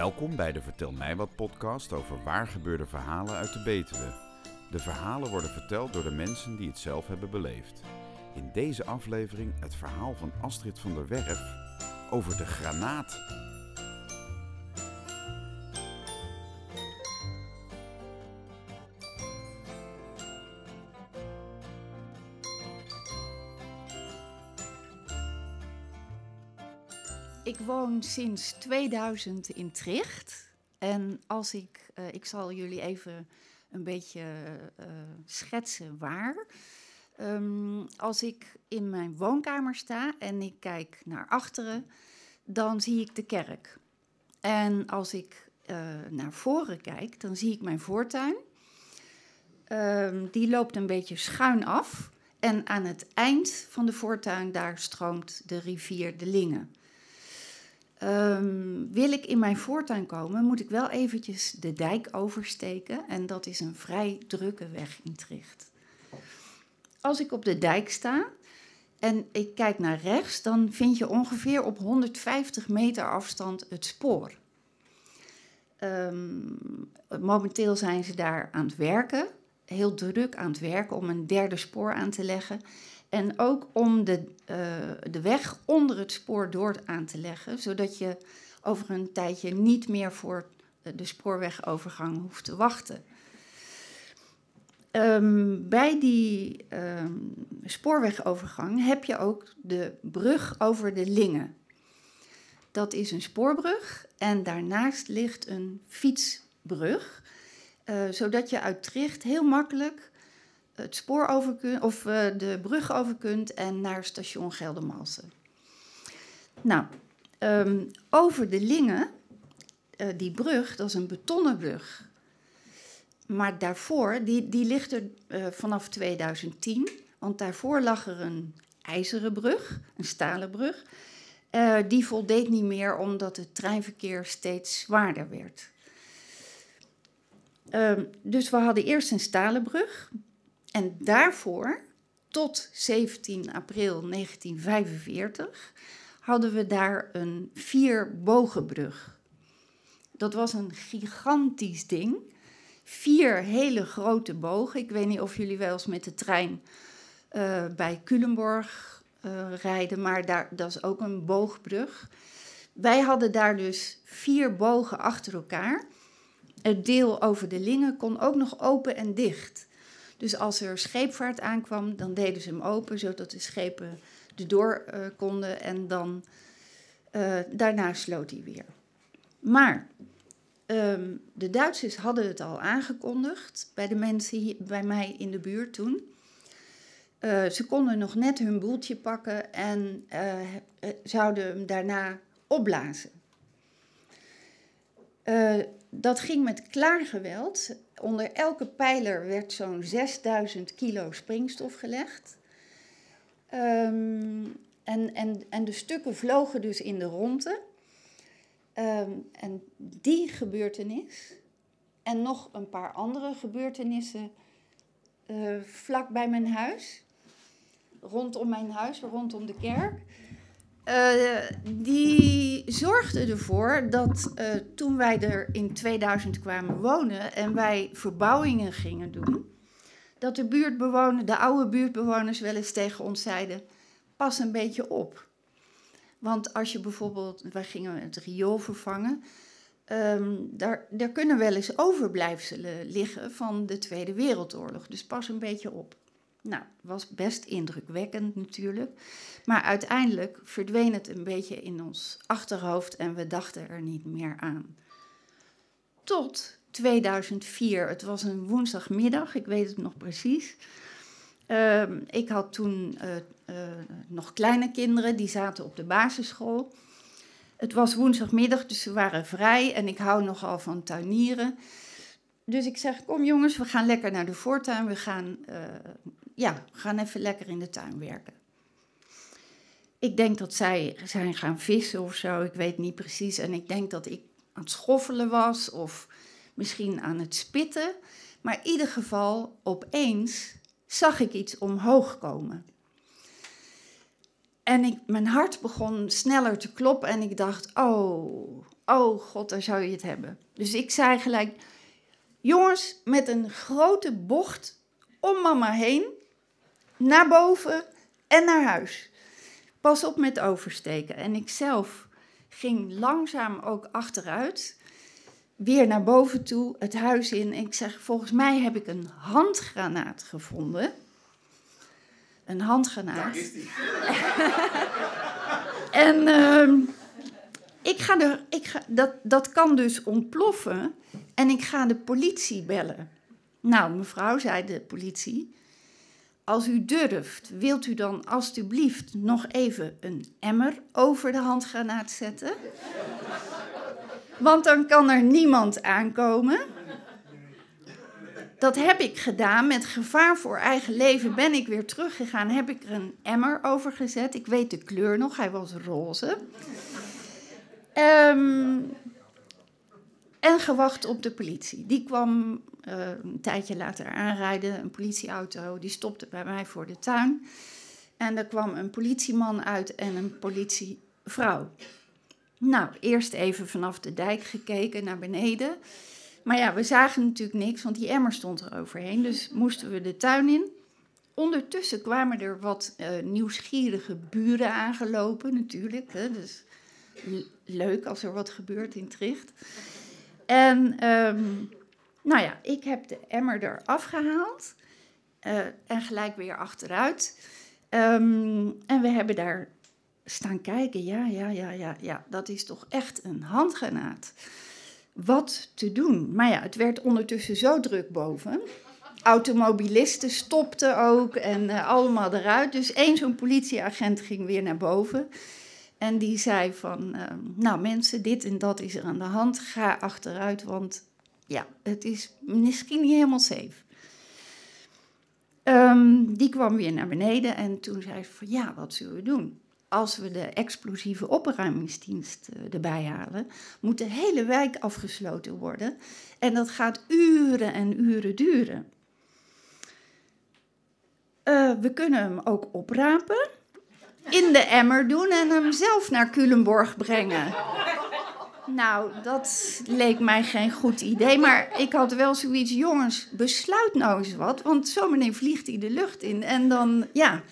Welkom bij de Vertel mij wat podcast over waar gebeurde verhalen uit de Betuwe. De verhalen worden verteld door de mensen die het zelf hebben beleefd. In deze aflevering het verhaal van Astrid van der Werf over de granaat. Ik woon sinds 2000 in Tricht. En als ik, uh, ik zal jullie even een beetje uh, schetsen waar. Um, als ik in mijn woonkamer sta en ik kijk naar achteren, dan zie ik de kerk. En als ik uh, naar voren kijk, dan zie ik mijn voortuin. Um, die loopt een beetje schuin af. En aan het eind van de voortuin, daar stroomt de rivier de Lingen. Um, wil ik in mijn voortuin komen, moet ik wel eventjes de dijk oversteken. En dat is een vrij drukke weg in Tricht. Als ik op de dijk sta en ik kijk naar rechts, dan vind je ongeveer op 150 meter afstand het spoor. Um, momenteel zijn ze daar aan het werken, heel druk aan het werken om een derde spoor aan te leggen. En ook om de, uh, de weg onder het spoor door aan te leggen, zodat je over een tijdje niet meer voor de spoorwegovergang hoeft te wachten. Um, bij die um, spoorwegovergang heb je ook de brug over de Lingen. Dat is een spoorbrug en daarnaast ligt een fietsbrug, uh, zodat je uit Tricht heel makkelijk het spoor over kunt, of uh, de brug over kunt en naar station Geldermalsen. Nou, um, over de Lingen, uh, die brug, dat is een betonnen brug. Maar daarvoor, die, die ligt er uh, vanaf 2010, want daarvoor lag er een ijzeren brug, een stalen brug. die voldeed niet meer omdat het treinverkeer steeds zwaarder werd. Um, dus we hadden eerst een stalen brug, en daarvoor, tot 17 april 1945, hadden we daar een vierbogenbrug. Dat was een gigantisch ding. Vier hele grote bogen. Ik weet niet of jullie wel eens met de trein uh, bij Culemborg uh, rijden, maar daar, dat is ook een boogbrug. Wij hadden daar dus vier bogen achter elkaar. Het deel over de Lingen kon ook nog open en dicht. Dus als er scheepvaart aankwam, dan deden ze hem open, zodat de schepen erdoor uh, konden en dan uh, daarna sloot hij weer. Maar um, de Duitsers hadden het al aangekondigd bij de mensen hier, bij mij in de buurt toen. Uh, ze konden nog net hun boeltje pakken en zouden hem daarna opblazen. Dat ging met klaar geweld onder elke pijler werd zo'n 6000 kilo springstof gelegd. Um, en, en, en de stukken vlogen dus in de ronde. Um, en die gebeurtenis en nog een paar andere gebeurtenissen uh, vlak bij mijn huis, rondom mijn huis, rondom de kerk. Uh, die zorgde ervoor dat uh, toen wij er in 2000 kwamen wonen en wij verbouwingen gingen doen, dat de buurtbewoners, de oude buurtbewoners wel eens tegen ons zeiden: pas een beetje op. Want als je bijvoorbeeld, wij gingen het riool vervangen, um, daar, daar kunnen wel eens overblijfselen liggen van de Tweede Wereldoorlog. Dus pas een beetje op. Nou, was best indrukwekkend natuurlijk. Maar uiteindelijk verdween het een beetje in ons achterhoofd en we dachten er niet meer aan. Tot 2004, het was een woensdagmiddag, ik weet het nog precies. Uh, ik had toen uh, uh, nog kleine kinderen, die zaten op de basisschool. Het was woensdagmiddag, dus ze waren vrij en ik hou nogal van tuinieren. Dus ik zeg, kom jongens, we gaan lekker naar de voortuin. We gaan, uh, ja, gaan even lekker in de tuin werken. Ik denk dat zij zijn gaan vissen of zo, ik weet niet precies. En ik denk dat ik aan het schoffelen was of misschien aan het spitten. Maar in ieder geval, opeens zag ik iets omhoog komen. En ik, mijn hart begon sneller te kloppen en ik dacht, oh, oh god, daar zou je het hebben. Dus ik zei gelijk, jongens, met een grote bocht om mama heen, naar boven en naar huis. Pas op met oversteken. En ik zelf ging langzaam ook achteruit, weer naar boven toe, het huis in. En ik zeg, volgens mij heb ik een handgranaat gevonden. Een handgranaat. en uh, ik ga er, ik ga, dat, dat kan dus ontploffen en ik ga de politie bellen. Nou, mevrouw, zei de politie, als u durft, wilt u dan alstublieft nog even een emmer over de handgranaat zetten? Want dan kan er niemand aankomen. Dat heb ik gedaan. Met gevaar voor eigen leven ben ik weer teruggegaan. Heb ik er een emmer over gezet. Ik weet de kleur nog, hij was roze. Um, en gewacht op de politie. Die kwam uh, een tijdje later aanrijden, een politieauto. Die stopte bij mij voor de tuin. En er kwam een politieman uit en een politievrouw. Nou, eerst even vanaf de dijk gekeken naar beneden. Maar ja, we zagen natuurlijk niks, want die emmer stond er overheen. Dus moesten we de tuin in. Ondertussen kwamen er wat uh, nieuwsgierige buren aangelopen, natuurlijk. Hè, dus leuk als er wat gebeurt in Tricht. En um, nou ja, ik heb de emmer eraf gehaald uh, en gelijk weer achteruit. Um, en we hebben daar staan kijken. Ja, ja, ja, ja, ja, dat is toch echt een handgranaat. Wat te doen? Maar ja, het werd ondertussen zo druk boven. Automobilisten stopten ook en uh, allemaal eruit. Dus één zo'n politieagent ging weer naar boven. En die zei van, uh, nou mensen, dit en dat is er aan de hand. Ga achteruit, want ja, het is misschien niet helemaal safe. Um, die kwam weer naar beneden en toen zei ze van, ja, wat zullen we doen? Als we de explosieve opruimingsdienst uh, erbij halen, moet de hele wijk afgesloten worden. En dat gaat uren en uren duren. Uh, we kunnen hem ook oprapen in de emmer doen en hem zelf naar Culemborg brengen. Nou, dat leek mij geen goed idee. Maar ik had wel zoiets, jongens, besluit nou eens wat. Want zometeen vliegt hij de lucht in. En dan, ja,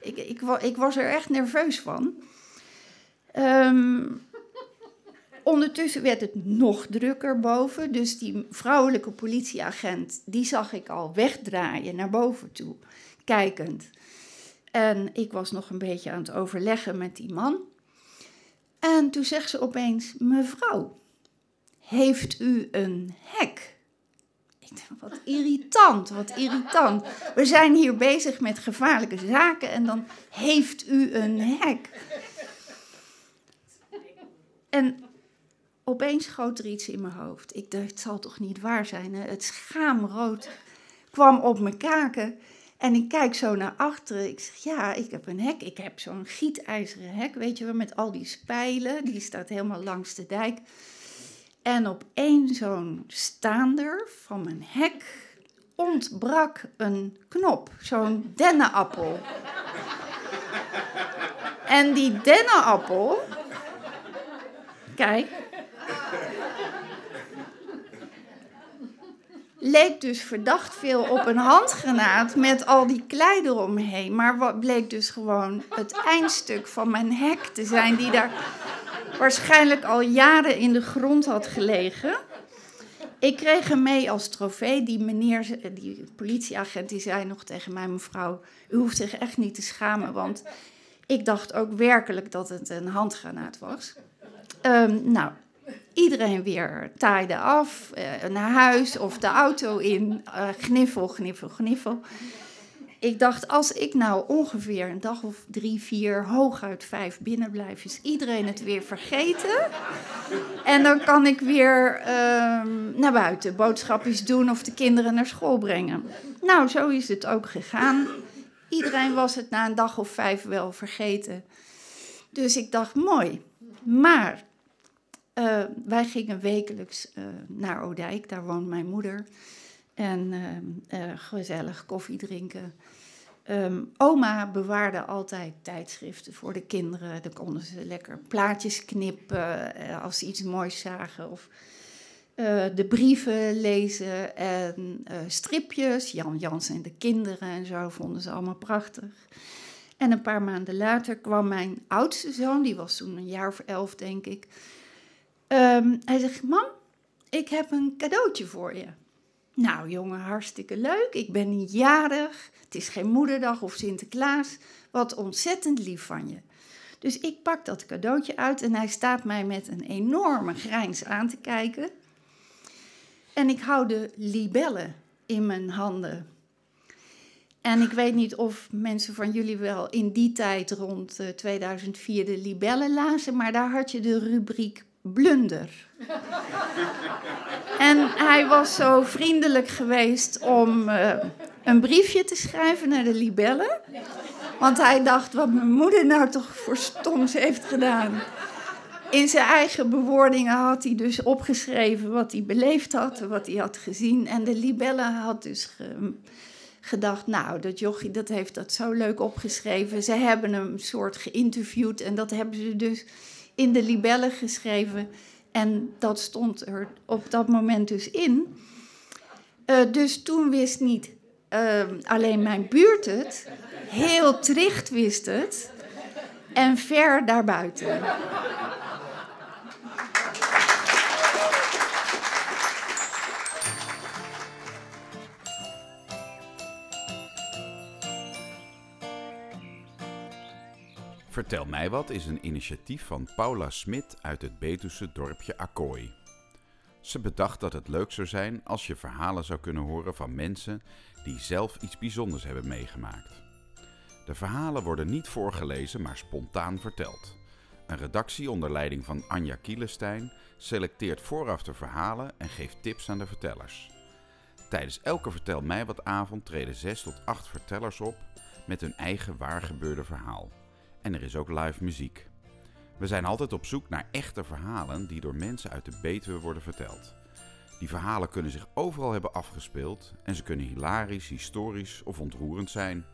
ik, ik, ik was er echt nerveus van. Um, ondertussen werd het nog drukker boven. Dus die vrouwelijke politieagent, die zag ik al wegdraaien naar boven toe, kijkend. En ik was nog een beetje aan het overleggen met die man. En toen zegt ze opeens: Mevrouw, heeft u een hek? Ik dacht, wat irritant, wat irritant. We zijn hier bezig met gevaarlijke zaken en dan heeft u een hek. En opeens schoot er iets in mijn hoofd. Ik dacht, het zal toch niet waar zijn. Hè? Het schaamrood kwam op mijn kaken. En ik kijk zo naar achteren. Ik zeg, ja, ik heb een hek. Ik heb zo'n gietijzeren hek, weet je wel, met al die spijlen. Die staat helemaal langs de dijk. En op één zo'n staander van mijn hek ontbrak een knop. Zo'n dennenappel. En die dennenappel... Kijk, leek dus verdacht veel op een handgranaat met al die klei eromheen. Maar wat bleek dus gewoon het eindstuk van mijn hek te zijn, die daar waarschijnlijk al jaren in de grond had gelegen. Ik kreeg hem mee als trofee. Die meneer, die politieagent, die zei nog tegen mij, mevrouw, u hoeft zich echt niet te schamen, want ik dacht ook werkelijk dat het een handgranaat was. Um, nou, Iedereen weer taaide af, uh, naar huis of de auto in. Uh, gniffel, gniffel, gniffel. Ik dacht, als ik nou ongeveer een dag of drie, vier, hooguit vijf binnen blijf, is iedereen het weer vergeten. En dan kan ik weer uh, naar buiten boodschapjes doen of de kinderen naar school brengen. Nou, zo is het ook gegaan. Iedereen was het na een dag of vijf wel vergeten. Dus ik dacht, mooi. Maar uh, wij gingen wekelijks uh, naar Oudijk, daar woont mijn moeder. En uh, gezellig koffie drinken. Ehm, oma bewaarde altijd tijdschriften voor de kinderen. Dan konden ze lekker plaatjes knippen als ze iets moois zagen. Of de brieven lezen en stripjes. Jan Jans en de kinderen en zo vonden ze allemaal prachtig. En een paar maanden later kwam mijn oudste zoon, die was toen een jaar of elf, denk ik. Um, hij zegt: Mam, ik heb een cadeautje voor je. Nou, jongen, hartstikke leuk. Ik ben niet jarig. Het is geen moederdag of Sinterklaas. Wat ontzettend lief van je. Dus ik pak dat cadeautje uit en hij staat mij met een enorme grijns aan te kijken. En ik hou de libellen in mijn handen. En ik weet niet of mensen van jullie wel in die tijd rond 2004 de libellen lazen, maar daar had je de rubriek blunder. en hij was zo vriendelijk geweest om uh, een briefje te schrijven naar de libellen. Want hij dacht, wat mijn moeder nou toch voor stoms heeft gedaan. In zijn eigen bewoordingen had hij dus opgeschreven wat hij beleefd had, wat hij had gezien. En de libellen had dus ge, gedacht, nou, dat jochie dat heeft dat zo leuk opgeschreven. Ze hebben hem soort geïnterviewd en dat hebben ze dus in de libellen geschreven. En dat stond er op dat moment dus in. Uh, dus toen wist niet uh, alleen mijn buurt het, heel Tricht wist het en ver daarbuiten. Vertel mij wat is een initiatief van Paula Smit uit het Betuwse dorpje Akkooi. Ze bedacht dat het leuk zou zijn als je verhalen zou kunnen horen van mensen die zelf iets bijzonders hebben meegemaakt. De verhalen worden niet voorgelezen, maar spontaan verteld. Een redactie onder leiding van Anja Kielestein selecteert vooraf de verhalen en geeft tips aan de vertellers. Tijdens elke Vertel mij wat avond treden 6 tot 8 vertellers op met hun eigen waargebeurde verhaal. En er is ook live muziek. We zijn altijd op zoek naar echte verhalen die door mensen uit de Betuwe worden verteld. Die verhalen kunnen zich overal hebben afgespeeld en ze kunnen hilarisch, historisch of ontroerend zijn.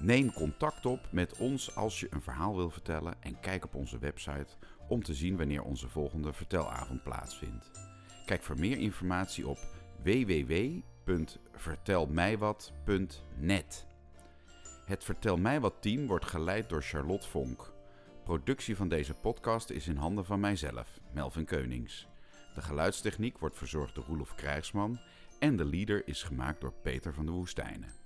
Neem contact op met ons als je een verhaal wil vertellen en kijk op onze website om te zien wanneer onze volgende vertelavond plaatsvindt. Kijk voor meer informatie op www.vertelmijwat.net. Het Vertel mij wat team wordt geleid door Charlotte Vonk. Productie van deze podcast is in handen van mijzelf, Melvin Keunings. De geluidstechniek wordt verzorgd door Roelof Krijgsman en de leader is gemaakt door Peter van de Woestijnen.